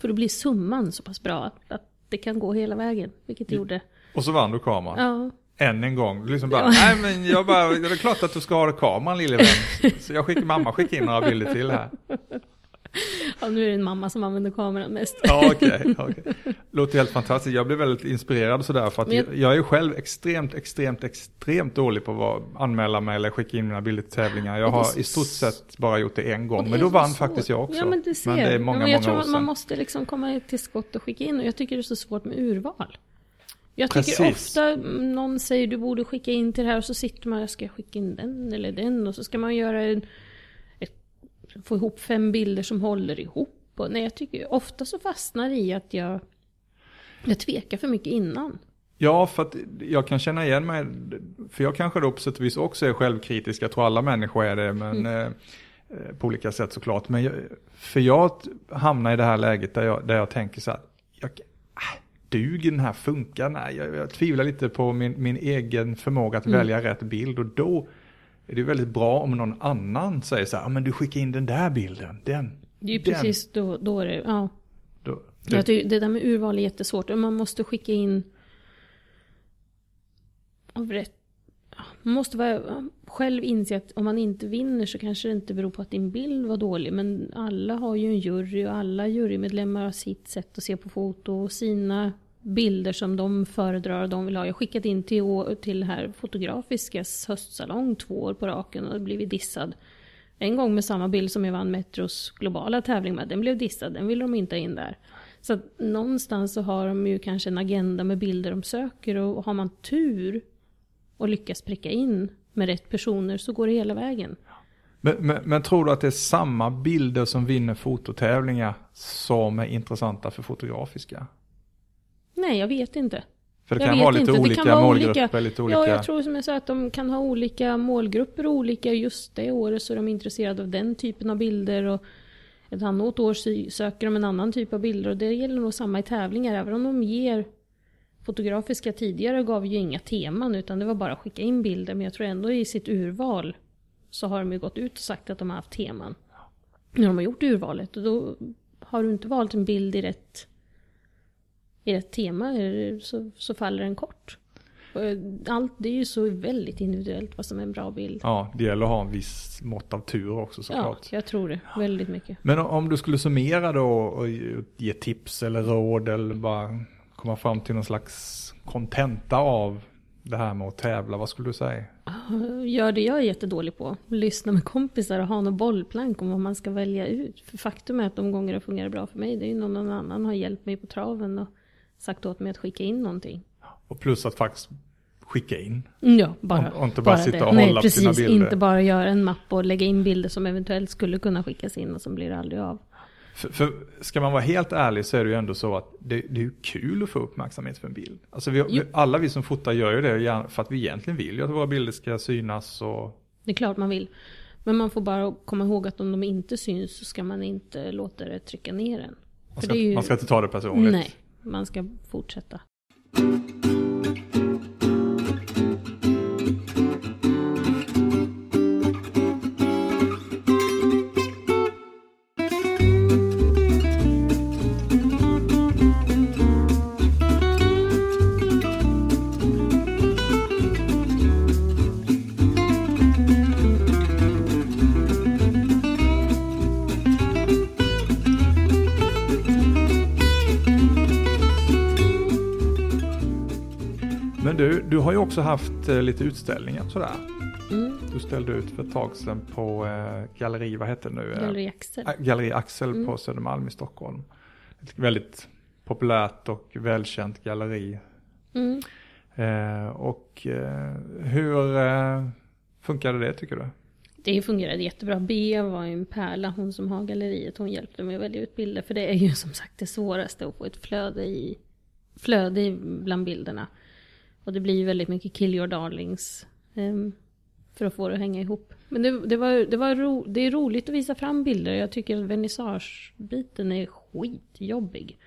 För då blir summan så pass bra att, att det kan gå hela vägen. Vilket det gjorde. och så vann du kameran. Ja, Än en gång. Liksom bara, nej men jag bara, det är klart att du ska ha kameran lille vän. Så jag skickar, mamma skickar in några bilder till här. ja, nu är det en mamma som använder kameran mest. Ja, okej. okej. Låter helt fantastiskt. Jag blev väldigt inspirerad sådär för att jag, jag- är själv extremt, extremt, extremt dålig på att anmäla mig eller skicka in mina bilder till tävlingar. Jag har så i stort sett bara gjort det en gång. det Men då vann svårt. faktiskt jag också. Ja men. Men det är många, men jag många tror år att sedan. man måste liksom komma till skott och skicka in. Och jag tycker det är så svårt med urval. Jag tycker Precis. ofta mm, någon säger du borde skicka in till det här och så sitter man, jag ska skicka in den eller den och så ska man göra en, ett, få ihop fem bilder som håller ihop. Och, nej, jag tycker ofta så fastnar det i att jag, jag tvekar för mycket innan. Ja, för att jag kan känna igen mig. För jag kanske då på sätt och vis också är självkritisk. Jag tror alla människor är det. Men Mm. eh, eh, på olika sätt såklart. Men jag, för jag hamnar i det här läget där jag, där jag tänker så här. Jag, duger den här funkar? Nej, jag, jag tvivlar lite på min, min egen förmåga att Mm. välja rätt bild. Och då är det väldigt bra om någon annan säger så här. "Ja, Men du skickar in den där bilden. Den. Det är ju den." precis då, då är det, ja. Då, Jag tycker det där med urval är jättesvårt. Man måste skicka in... Av rätt... Man måste vara, själv inse att om man inte vinner så kanske det inte beror på att din bild var dålig. Men alla har ju en jury och alla jurymedlemmar har sitt sätt att se på foto och sina bilder som de föredrar och de vill ha. Jag har skickat in till, till här Fotografiskas höstsalong två år på raken och blivit dissad. En gång med samma bild som jag vann Metros globala tävling med. Den blev dissad, den ville de inte ha in där. Så att någonstans så har de ju kanske en agenda med bilder de söker och har man tur och lyckas pricka in med rätt personer så går det hela vägen. Men, men, men tror du att det är samma bilder som vinner fototävlingar som är intressanta för fotografiska? Nej, jag vet inte. För det Jag kan vara lite inte. Olika vara målgrupper, olika. lite olika. Ja, jag tror som jag sa att de kan ha olika målgrupper och olika. Just det året så är de intresserade av den typen av bilder och ett annat år söker de en annan typ av bilder och det gäller nog samma i tävlingar. Även om de ger fotografiska tidigare gav ju inga teman utan det var bara att skicka in bilder. Men jag tror ändå i sitt urval så har de ju gått ut och sagt att de har haft teman. När de har gjort urvalet och då har du inte valt en bild i rätt, i rätt tema så, så faller den kort. Och Allt, det är ju så väldigt individuellt vad som är en bra bild. Ja, det gäller att ha en viss mått av tur också Ja, såklart. jag tror det. Väldigt mycket. Men om- du skulle summera då och ge tips eller råd eller bara komma fram till någon slags kontenta av det här med att tävla, vad skulle du säga? Gör det jag är jättedålig på. Lyssna med kompisar och ha något bollplank om vad man ska välja ut. För faktum är att de gånger det fungerar bra för mig, det är ju någon, någon annan har hjälpt mig på traven och sagt åt mig att skicka in någonting. Och plus att faktiskt skicka in. Ja, bara, Och- och inte bara sitta och Nej, hålla på sina precis, bilder. Inte bara göra en mapp och lägga in bilder som eventuellt skulle kunna skickas in och som blir aldrig av. För, för ska man vara helt ärlig så är det ju ändå så att det, det är ju kul att få uppmärksamhet för en bild. Alltså vi, vi, alla vi som fotar gör ju det för att vi egentligen vill ju att våra bilder ska synas och... Det är klart man vill. Men man får bara komma ihåg att om de inte syns så ska man inte låta det trycka ner en. Man ska, ju... man ska inte ta det personligt. Nej, man ska fortsätta. Har ju också haft eh, lite utställningar sådär. Mm. Du ställde ut för ett tag sedan på eh, Galleri, vad heter det nu? Galleri Axel. Äh, Galleri Axel Mm. på Södermalm i Stockholm. Ett väldigt populärt och välkänt galleri. Mm. Eh, och eh, hur eh, funkade det tycker du? Det fungerade jättebra. Bea var en pärla, hon som har galleriet. Hon hjälpte mig att välja ut bilder. För det är ju som sagt det svåraste att få ett flöde i flöde i- bland bilderna. Och det blir ju väldigt mycket kill your darlings. Um, för att få det att hänga ihop. Men det, det, var, det, var ro, det är roligt att visa fram bilder. Jag tycker att vernissagebiten är skitjobbig.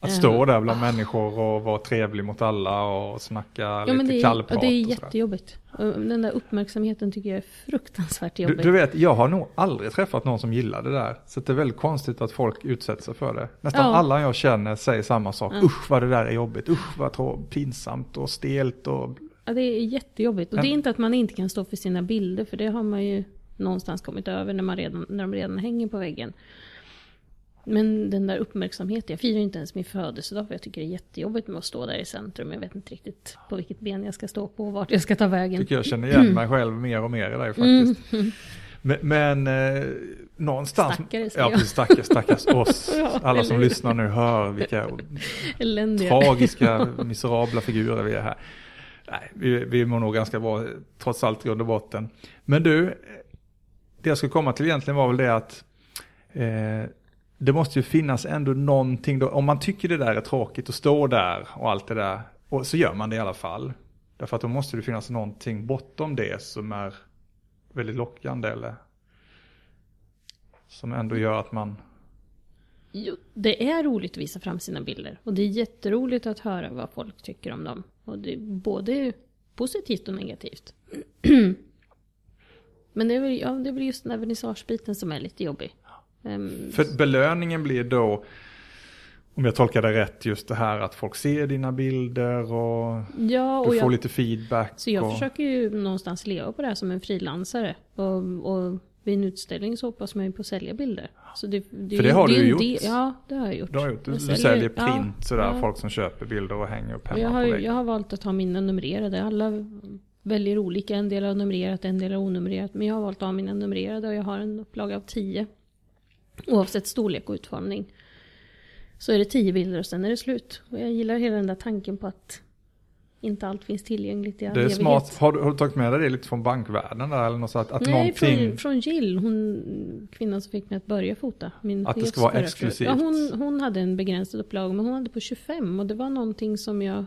Att Eh, stå där bland människor och vara trevlig mot alla och snacka Ja, lite men det är, kallprat det är jättejobbigt. Den där uppmärksamheten tycker jag är fruktansvärt Du, jobbig. du vet, jag har nog aldrig träffat någon som gillar det där. Så det är väldigt konstigt att folk utsätter sig för det. Nästan Ja. alla jag känner säger samma sak. Ja. Usch vad det där är jobbigt. Usch vad pinsamt och stelt och... Ja, det är jättejobbigt. Och det är inte att man inte kan stå för sina bilder, för det har man ju någonstans kommit över när, man redan, när de redan hänger på väggen. Men den där uppmärksamheten, jag firar inte ens min födelsedag för jag tycker det är jättejobbigt med att stå där i centrum. Jag vet inte riktigt på vilket ben jag ska stå på och vart jag ska ta vägen. Tycker jag känner igen mig själv mer och mer i det faktiskt. Men, men eh, någonstans... Stackare, Ja, jag. precis. Stackars, stackars *laughs* oss. Ja, Alla som lyssnar nu hör vilka *laughs* Eländiga. tragiska, miserabla figurer vi är här. Nej, vi, vi mår nog ganska bra trots allt i grund och botten. Men du, det jag skulle komma till egentligen var väl det att eh, det måste ju finnas ändå någonting då, om man tycker det där är tråkigt att stå där och allt det där, och så gör man det i alla fall. Därför att då måste det finnas någonting bortom det som är väldigt lockande eller som ändå gör att man Jo, det är roligt att visa fram sina bilder. Och det är jätteroligt att höra vad folk tycker om dem. Och det är både positivt och negativt. *clears throat* Men det är väl, ja, det är väl just den där vernissagebiten som är lite jobbig. Ehm, För belöningen blir då, om jag tolkar det rätt, just det här att folk ser dina bilder och ja, och du får jag, lite feedback. så jag och, försöker ju någonstans leva på det här som en frilansare. Och, och vid en utställning så hoppas man ju på att sälja bilder. Så det, det, För det har är du gjort. del- Ja, det har jag gjort. Du, har gjort, du, du säljer ja, print sådär, ja. folk som köper bilder och hänger upp hemma jag, har, på väggen. jag har valt att ha mina numrerade. Alla väljer olika. En del har numrerat, en del har onumrerat. Men jag har valt att ha mina numrerade och jag har en upplaga av 10. Oavsett storlek och utformning. Så är det 10 bilder och sen är det slut. Och jag gillar hela den där tanken på att inte allt finns tillgängligt i all Det är evighet. smart. Har du, har du tagit med dig det lite från bankvärlden där eller något så att, Nej, någonting, från, från Jill, hon, kvinnan som fick mig att börja fota. Min Att det ska vara exklusivt. Ja, hon, hon hade en begränsad upplaga, men hon hade på 25 och det var någonting som jag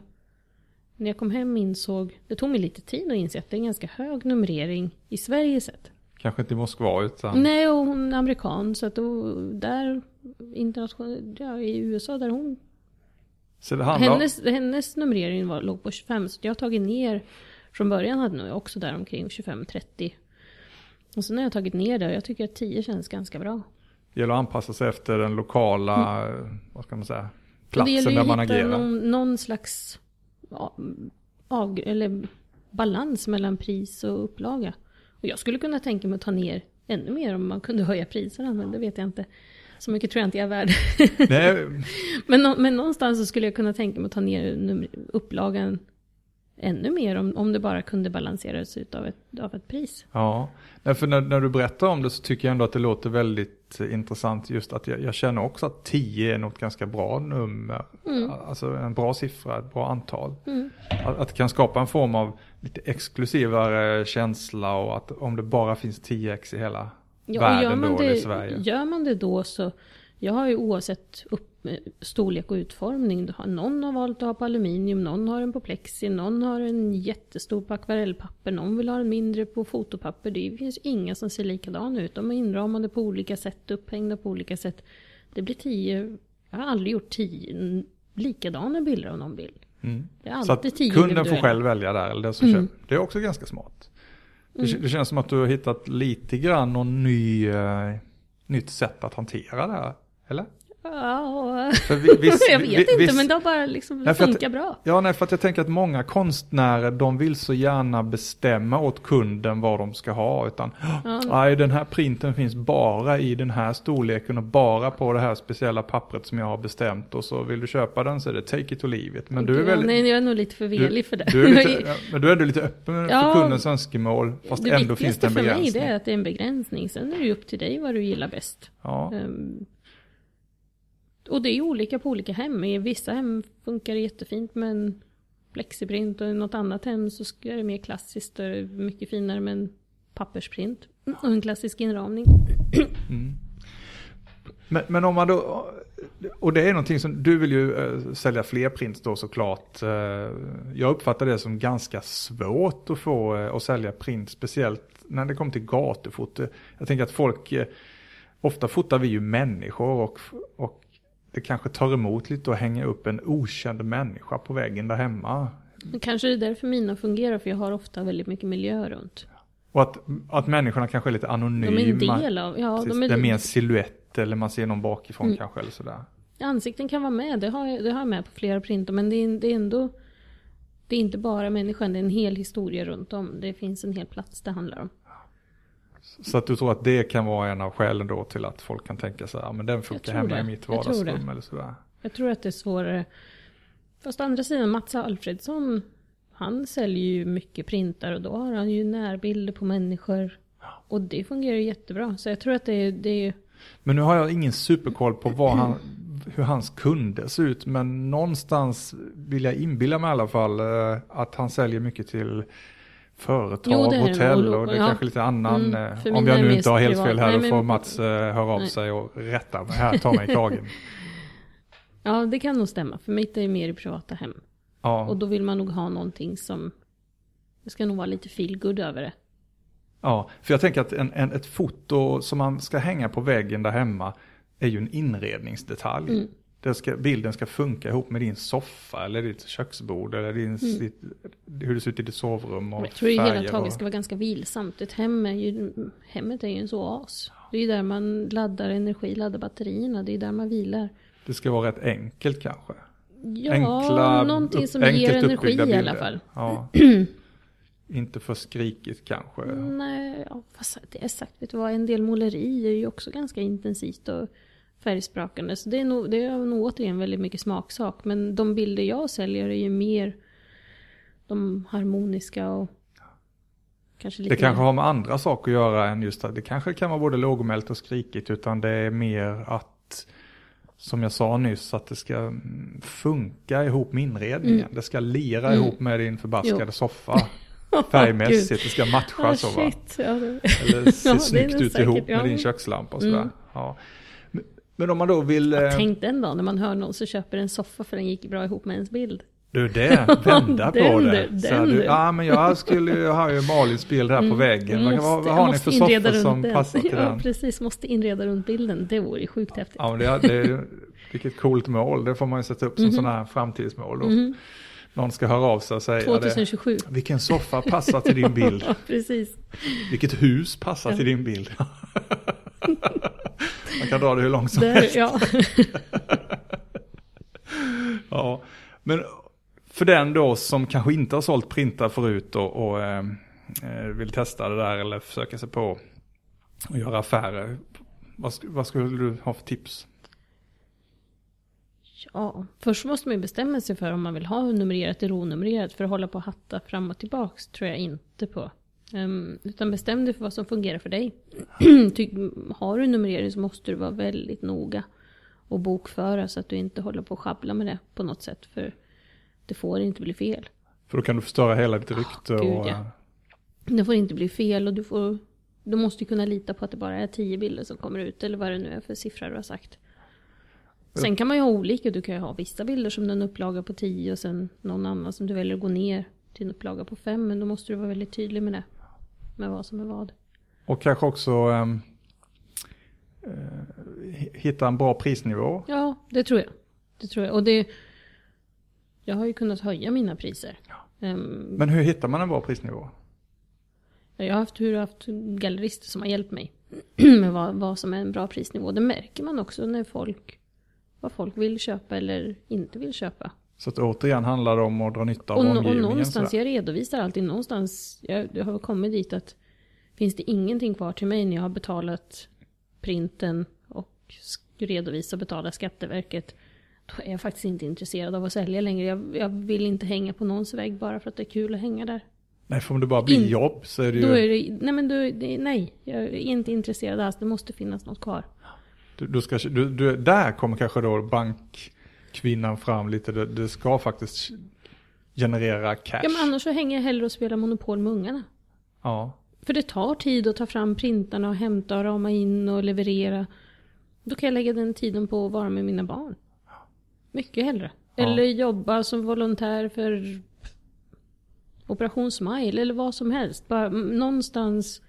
när jag kom hem insåg, det tog mig lite tid att inse att det är en ganska hög numrering i Sverige sett. Kanske inte i Moskva utan Nej, och hon är amerikan så att då, där internationellt, ja i USA där hon så det handlar hennes, hennes numrering var, låg på 25 så jag har tagit ner Från början hade jag också där omkring 25-30 Och sen har jag tagit ner det och jag tycker att 10 känns ganska bra gäller att anpassa sig efter den lokala, vad ska man säga, Mm. det gäller platsen där man att hitta agerar. någon, någon slags av, eller balans mellan pris och upplaga. Och jag skulle kunna tänka mig att ta ner ännu mer om man kunde höja priserna, men det vet jag inte. Så mycket tror jag inte jag är värd. *laughs* Men, men någonstans så skulle jag kunna tänka mig att ta ner upplagan ännu mer om, om det bara kunde balanseras ut av ett, av ett pris. Ja, för när, när du berättar om det så tycker jag ändå att det låter väldigt intressant just att jag, jag känner också att 10 är något ganska bra nummer. Alltså en bra siffra, ett bra antal. Mm. Att, att det kan skapa en form av lite exklusivare känsla och att om det bara finns 10 ex i hela Ja, världen då eller i det, Sverige. gör man det då så Jag har ju oavsett upp, storlek och utformning. Någon har valt att ha på aluminium, någon har den på plexi, någon har en jättestor på akvarellpapper, någon vill ha en mindre på fotopapper. Det finns inga som ser likadana ut. De är inramade på olika sätt, upphängda på olika sätt. Det blir tio, jag har aldrig gjort tio likadana bilder av någon bild. Det är Så alltid att tio kunden får själv välja där. Eller den som Mm. köper. Det är också ganska smart. Det, k- det känns som att du har hittat lite grann någon ny, eh, nytt sätt att hantera det här. Eller? Ja, För vi- viss- *laughs* jag vet vi- inte viss- men det har bara liksom Ja, för att- funkar bra. Ja, nej, för att jag tänker att många konstnärer, de vill så gärna bestämma åt kunden vad de ska ha. Utan, Ja. nej, den här printen finns bara i den här storleken och bara på det här speciella pappret som jag har bestämt. Och så vill du köpa den så är det take it or leave it. Men du är väl... nej, jag är nog lite för velig för det. Du är lite, *laughs* men du är ändå lite öppen Ja. för kundens önskemål. Fast det ändå finns det viktigaste en för mig begränsning. det är att det är en begränsning. Sen är det ju upp till dig vad du gillar bäst. Ja. Ehm, och det är ju olika på olika hem. I vissa hem funkar det jättefint med en plexiprint och i något annat hem så är det mer klassiskt och det mycket finare med en pappersprint. Och en klassisk inramning. Mm. Men, men om man då, och det är någonting som, du vill ju eh, sälja fler prints då såklart. Eh, jag uppfattar det som ganska svårt att få eh, att sälja print, speciellt när det kommer till gatufoto. Jag tänker att folk, ofta fotar vi ju människor och, och det kanske tar emot lite att hänga upp en okänd människa på väggen där hemma. Men Kanske det är därför mina fungerar för jag har ofta väldigt mycket miljö runt. Och att, att människorna kanske är lite anonyma. De är en del av, ja Precis, de är, det är mer en silhuett eller man ser någon bakifrån Mm. kanske eller sådär. Ansikten kan vara med, det har, jag, det har jag med på flera printer. Men det är, det är ändå... Det är inte bara människan, det är en hel historia runt om. Det finns en hel plats det handlar om. Så att du tror att det kan vara en av skälen då till att folk kan tänka sig, ja men den funkar hemma det. i mitt vardagsrum eller sådär. Jag tror att det är svårare. Fast å andra sidan, Mats Alfredsson, han säljer ju mycket printar och då har han ju närbilder på människor. Och det fungerar jättebra. Så jag tror att det är, det är Men nu har jag ingen superkoll på han, hur hans kunder ser ut. Men någonstans vill jag inbilla mig i alla fall eh, att han säljer mycket till företag, Jo, det hotell och det är Ja. kanske lite annan. Mm, eh, om jag nu inte har helt privat. fel här Nej, då får Mats eh, höra av Nej. sig och rätta mig här, ta mig i kragen. *laughs* Ja, det kan nog stämma. För mitt är mer i privata hem. Och Ja, då vill man nog ha någonting som... Det ska nog vara lite feel good över det. ja, för jag tänker att en, en, ett foto som man ska hänga på väggen där hemma är ju en inredningsdetalj. Mm. Ska, bilden ska funka ihop med din soffa eller ditt köksbord eller din, ditt, hur det ser ut i ditt sovrum. Och Mm. Jag tror i hela taget och- ska vara ganska vilsamt. Ett hem är ju, hemmet är ju en så oas. Det är ju där man laddar energi, laddar batterierna. Det är där man vilar. Det ska vara rätt enkelt kanske. Ja, Enkla, någonting som upp- ger energi i alla fall. Ja. *clears throat* Inte för skrikigt kanske. Nej, ja, fast det är sagt, vet du vad, en del måleri är ju också ganska intensivt och färgsprakande. Så det är nog, det är nog återigen väldigt mycket smaksak. Men de bilder jag säljer är ju mer de harmoniska och kanske lite Det kanske har med andra saker att göra än just att det kanske kan vara både lågmält och skrikigt utan det är mer att som jag sa nyss att det ska mm, funka ihop med inredningen. Det ska lira Mm. ihop med din förbaskade Jo. soffa. *laughs* Färgmässigt, det ska matcha Ah, så va. Ja, det... Eller *laughs* se Ja, det snyggt ut säkert, ihop med ja. din kökslampa och sådär. Mm. Ja. Men- om man då vill... eh, Tänk den dagen när man hör någon som köper en soffa för den gick bra ihop med ens bild. Du det, *laughs* vända på Den det. du, Så den du, ja men jag skulle ju ha ju Malins bild här på väggen. Vad, vad, vad Måste- har ni måste för runt som den. passar till *laughs* ja, den? precis. Måste inreda runt bilden. Det vore ju sjukt häftigt. Ja men det, det, vilket coolt mål, det får man ju sätta upp som Mhm. sådana här framtidsmål. Då. Någon ska höra av sig och säga det. 2027. Vilken soffa passar till din *laughs* bild? Ja, precis. Vilket hus passar till din bild? Kan dra det hur långt som Där, helst. ja. *laughs* Ja, men för den då som kanske inte har sålt printar förut och, och eh, eh, vill testa det där eller försöka sig på och göra affärer. Vad, vad skulle du ha för tips? ja. Först måste man ju bestämma sig för om man vill ha numrerat eller onumrerat. För att hålla på och hatta fram och tillbaks tror jag inte på. Ehm, utan bestäm dig för vad som fungerar för dig. *clears throat* Ty, har du numrering så måste du vara väldigt noga. Och bokföra så att du inte håller på och sjabbla med det på något sätt. För det får inte bli fel. För då kan du förstöra hela ditt rykte. gud, och, ja. Det får inte bli fel och du, får, du måste kunna lita på att det bara är tio bilder som kommer ut. Eller vad det nu är för siffror du har sagt. Sen kan man ju ha olika. Du kan ju ha vissa bilder som en upplaga på 10 och sen någon annan som du väljer att gå ner till en upplaga på 5. Men då måste du vara väldigt tydlig med det. Med vad som är vad. Och kanske också ehm, eh, hitta en bra prisnivå. Ja, det tror jag. Det tror jag. Och det... Jag har ju kunnat höja mina priser. Ehm, Men hur hittar man en bra prisnivå? Jag har haft tur och haft gallerister som har hjälpt mig *clears throat* med vad, vad som är en bra prisnivå. Det märker man också när folk, vad folk vill köpa eller inte vill köpa. Så att återigen handlar det om att dra nytta av Och, nå- och omgivningen. någonstans, sådär. jag redovisar alltid någonstans, jag, har kommit dit att finns det ingenting kvar till mig när jag har betalat printen och sk- redovisa och betala Skatteverket. Då är jag faktiskt inte intresserad av att sälja längre. Jag, jag vill inte hänga på någons vägg bara för att det är kul att hänga där. Nej, för om det bara blir In- jobb så är det ju... Då är det, nej men då, det, nej, jag är inte intresserad alls. Det måste finnas något kvar. Du, du ska, du, du, där kommer kanske då bankkvinnan fram lite. Det, det ska faktiskt generera cash. Ja men annars så hänger jag hellre och spelar Monopol med ungarna. Ja. För det tar tid att ta fram printarna och hämta och rama in och leverera. Då kan jag lägga den tiden på att vara med mina barn. Mycket hellre. Ja. Eller jobba som volontär för Operation Smile eller vad som helst. Bara mm, någonstans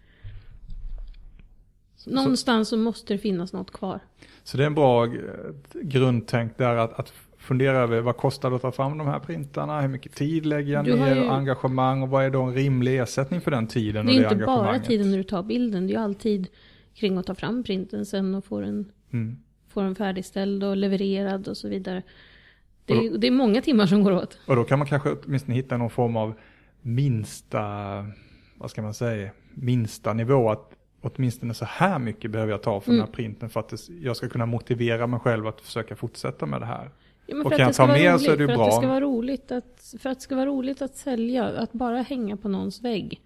Någonstans så måste det finnas något kvar. Så det är en bra eh, grundtänk där att, att fundera över vad kostar det att ta fram de här printarna, hur mycket tid lägger jag Du ner, ju- engagemang och vad är då en rimlig ersättning för den tiden Det och är det inte bara engagemanget. tiden när du tar bilden. Det är ju alltid kring att ta fram printen sen och få den, Mm. få den färdigställd och levererad och så vidare. Det är, det är många timmar som går åt. Och då kan man kanske åtminstone hitta någon form av minsta, vad ska man säga, minsta nivå att åtminstone så här mycket behöver jag ta för Mm. den här printen för att jag ska kunna motivera mig själv att försöka fortsätta med det här. Ja, Och kan att jag ta mer roligt, så är det ju för bra. Att det ska vara roligt att, för att det ska vara roligt att sälja, att bara hänga på någons vägg.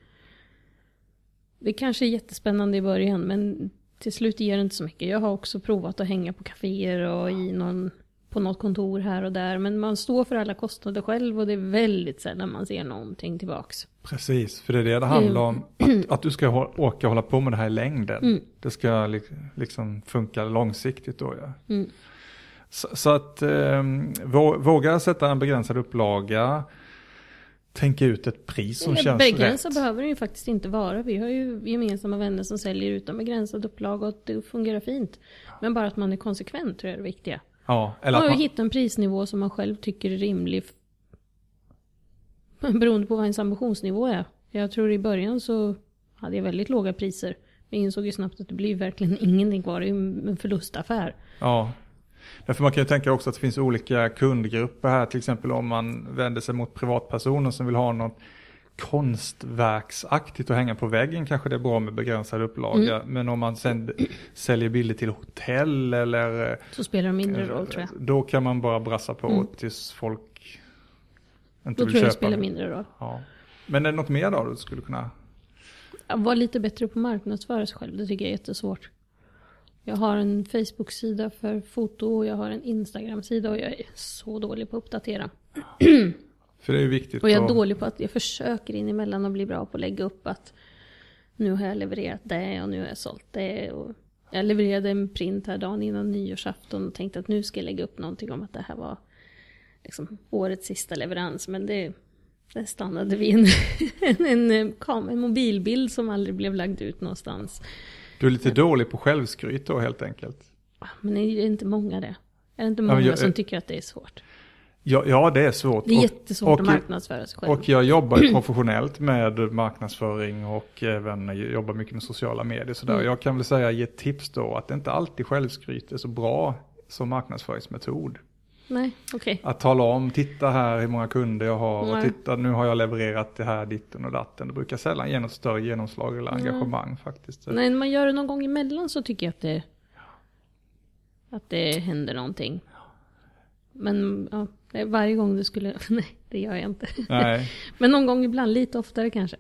Det kanske är jättespännande i början men till slut ger det inte så mycket. Jag har också provat att hänga på kaféer och i någon, på något kontor här och där. Men man står för alla kostnader själv och det är väldigt sällan man ser någonting tillbaks. Precis, för det är det det handlar om. Att, att du ska hå- orka hålla på med det här i längden. Mm. Det ska li- liksom funka långsiktigt då ja. Mm. Så, så att eh, vå- våga sätta en begränsad upplaga. Tänka ut ett pris som känns Begränsad rätt. behöver det ju faktiskt inte vara. Vi har ju gemensamma vänner som säljer utan begränsad upplaga och det fungerar fint. Men bara att man är konsekvent tror jag är det viktiga. Ja, eller att man, hitta en prisnivå som man själv tycker är rimlig. *laughs* Beroende på vad ens ambitionsnivå är. Jag tror i början så hade jag väldigt låga priser. Jag insåg ju snabbt att det blir verkligen *laughs* ingenting kvar. Det är en förlustaffär. ja. Därför man kan ju tänka också att det finns olika kundgrupper här. Till exempel om man vänder sig mot privatpersoner som vill ha något konstverksaktigt att hänga på väggen kanske det är bra med begränsad upplaga. Mm. Men om man sen säljer bilder till hotell eller eh, Så spelar det mindre roll tror jag. Då kan man bara brassa på Mm. tills folk inte Då vill tror jag det köpa. spelar mindre roll. Ja. Men är det något mer då du skulle kunna? Vara lite bättre på att marknadsföra sig själv, det tycker jag är jättesvårt. Jag har en Facebook-sida för foto och jag har en Instagram-sida och jag är så dålig på att uppdatera. *clears throat* För det är viktigt. Och jag är att- dålig på att jag försöker in emellan att bli bra på att lägga upp att nu har jag levererat det och nu har jag sålt det. Och jag levererade en print här dagen innan nyårsafton och tänkte att nu ska jag lägga upp någonting om att det här var liksom årets sista leverans. Men det, det stannade vid en, *laughs* en, en, en, kam- en mobilbild som aldrig blev lagd ut någonstans. Du är lite dålig på självskryt då helt enkelt. Men är det inte många det? Är det inte men många jag- som tycker att det är svårt? Ja, ja det är svårt. Det är Och- jättesvårt och- att marknadsföra sig själv. Och jag jobbar professionellt med marknadsföring och även jobbar mycket med sociala medier. Sådär. Mm. Jag kan väl säga, ge tips då, att det inte alltid självskryt är så bra som marknadsföringsmetod. Nej, okej. Att tala om, titta här hur många kunder jag har och Nej. titta nu har jag levererat det här ditten och datten. Det brukar sällan ge något större genomslag eller Nej. engagemang faktiskt. Nej, när man gör det någon gång emellan så tycker jag att det, att det händer någonting. Men ja, varje gång det skulle... *laughs* Nej, det gör jag inte. Nej. *laughs* Men någon gång ibland, lite oftare kanske.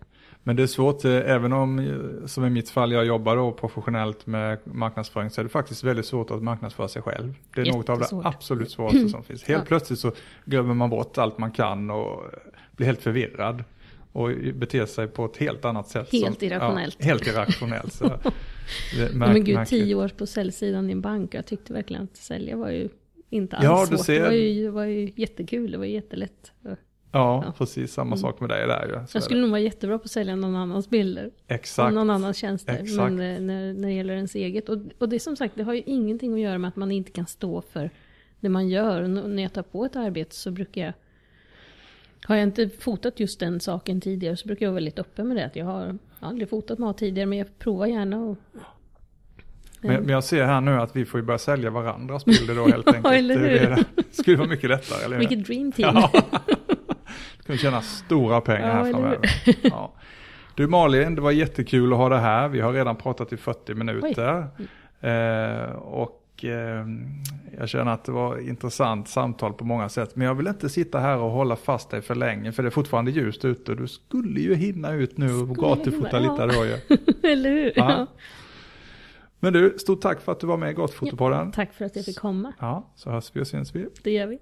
Men det är svårt, eh, även om eh, som i mitt fall jag jobbar då professionellt med marknadsföring så är det faktiskt väldigt svårt att marknadsföra sig själv. Det är något av det Jättesvårt. absolut *clears throat* svåraste som finns. Helt Ja. plötsligt så glömmer man bort allt man kan och eh, blir helt förvirrad. Och beter sig på ett helt annat sätt. Helt som, irrationellt. Ja, helt irrationellt. Så, *laughs* märk- men gud, märkligt. tio år på säljsidan i en bank. Jag tyckte verkligen att sälja var ju inte alls Ja, du svårt. ser. Det, var ju, var ju jättekul, det var jättelätt. Ja, Ja. precis samma sak med dig där ju. Jag skulle nog vara jättebra på att sälja någon annans bilder. Exakt. Och någon annans tjänster. Exakt. Men eh, när, när det gäller ens eget. Och, och det är som sagt, det har ju ingenting att göra med att man inte kan stå för det man gör. Och när jag tar på ett arbete så brukar jag har jag inte fotat just den saken tidigare så brukar jag vara väldigt öppen med det. Att jag har aldrig fotat mat tidigare men jag provar gärna. Och, Men, men jag ser här nu att vi får ju börja sälja varandras bilder då *laughs* helt enkelt. eller hur? *laughs* Det skulle vara mycket lättare. Eller vilket dream team. Ja. *laughs* Skulle tjäna stora pengar Ja, här framöver. Ja. Du Malin, det var jättekul att ha det här. Vi har redan pratat i 40 minuter. Eh, och eh, jag känner att det var intressant samtal på många sätt. Men jag vill inte sitta här och hålla fast dig för länge. För det är fortfarande ljust ute. Du skulle ju hinna ut nu och gatufota lite då ju. eller hur? Ja. Men du, stort tack för att du var med i Gatufotopodden. Ja, tack för att jag fick komma. Ja, så hörs vi och syns vi. Det gör vi.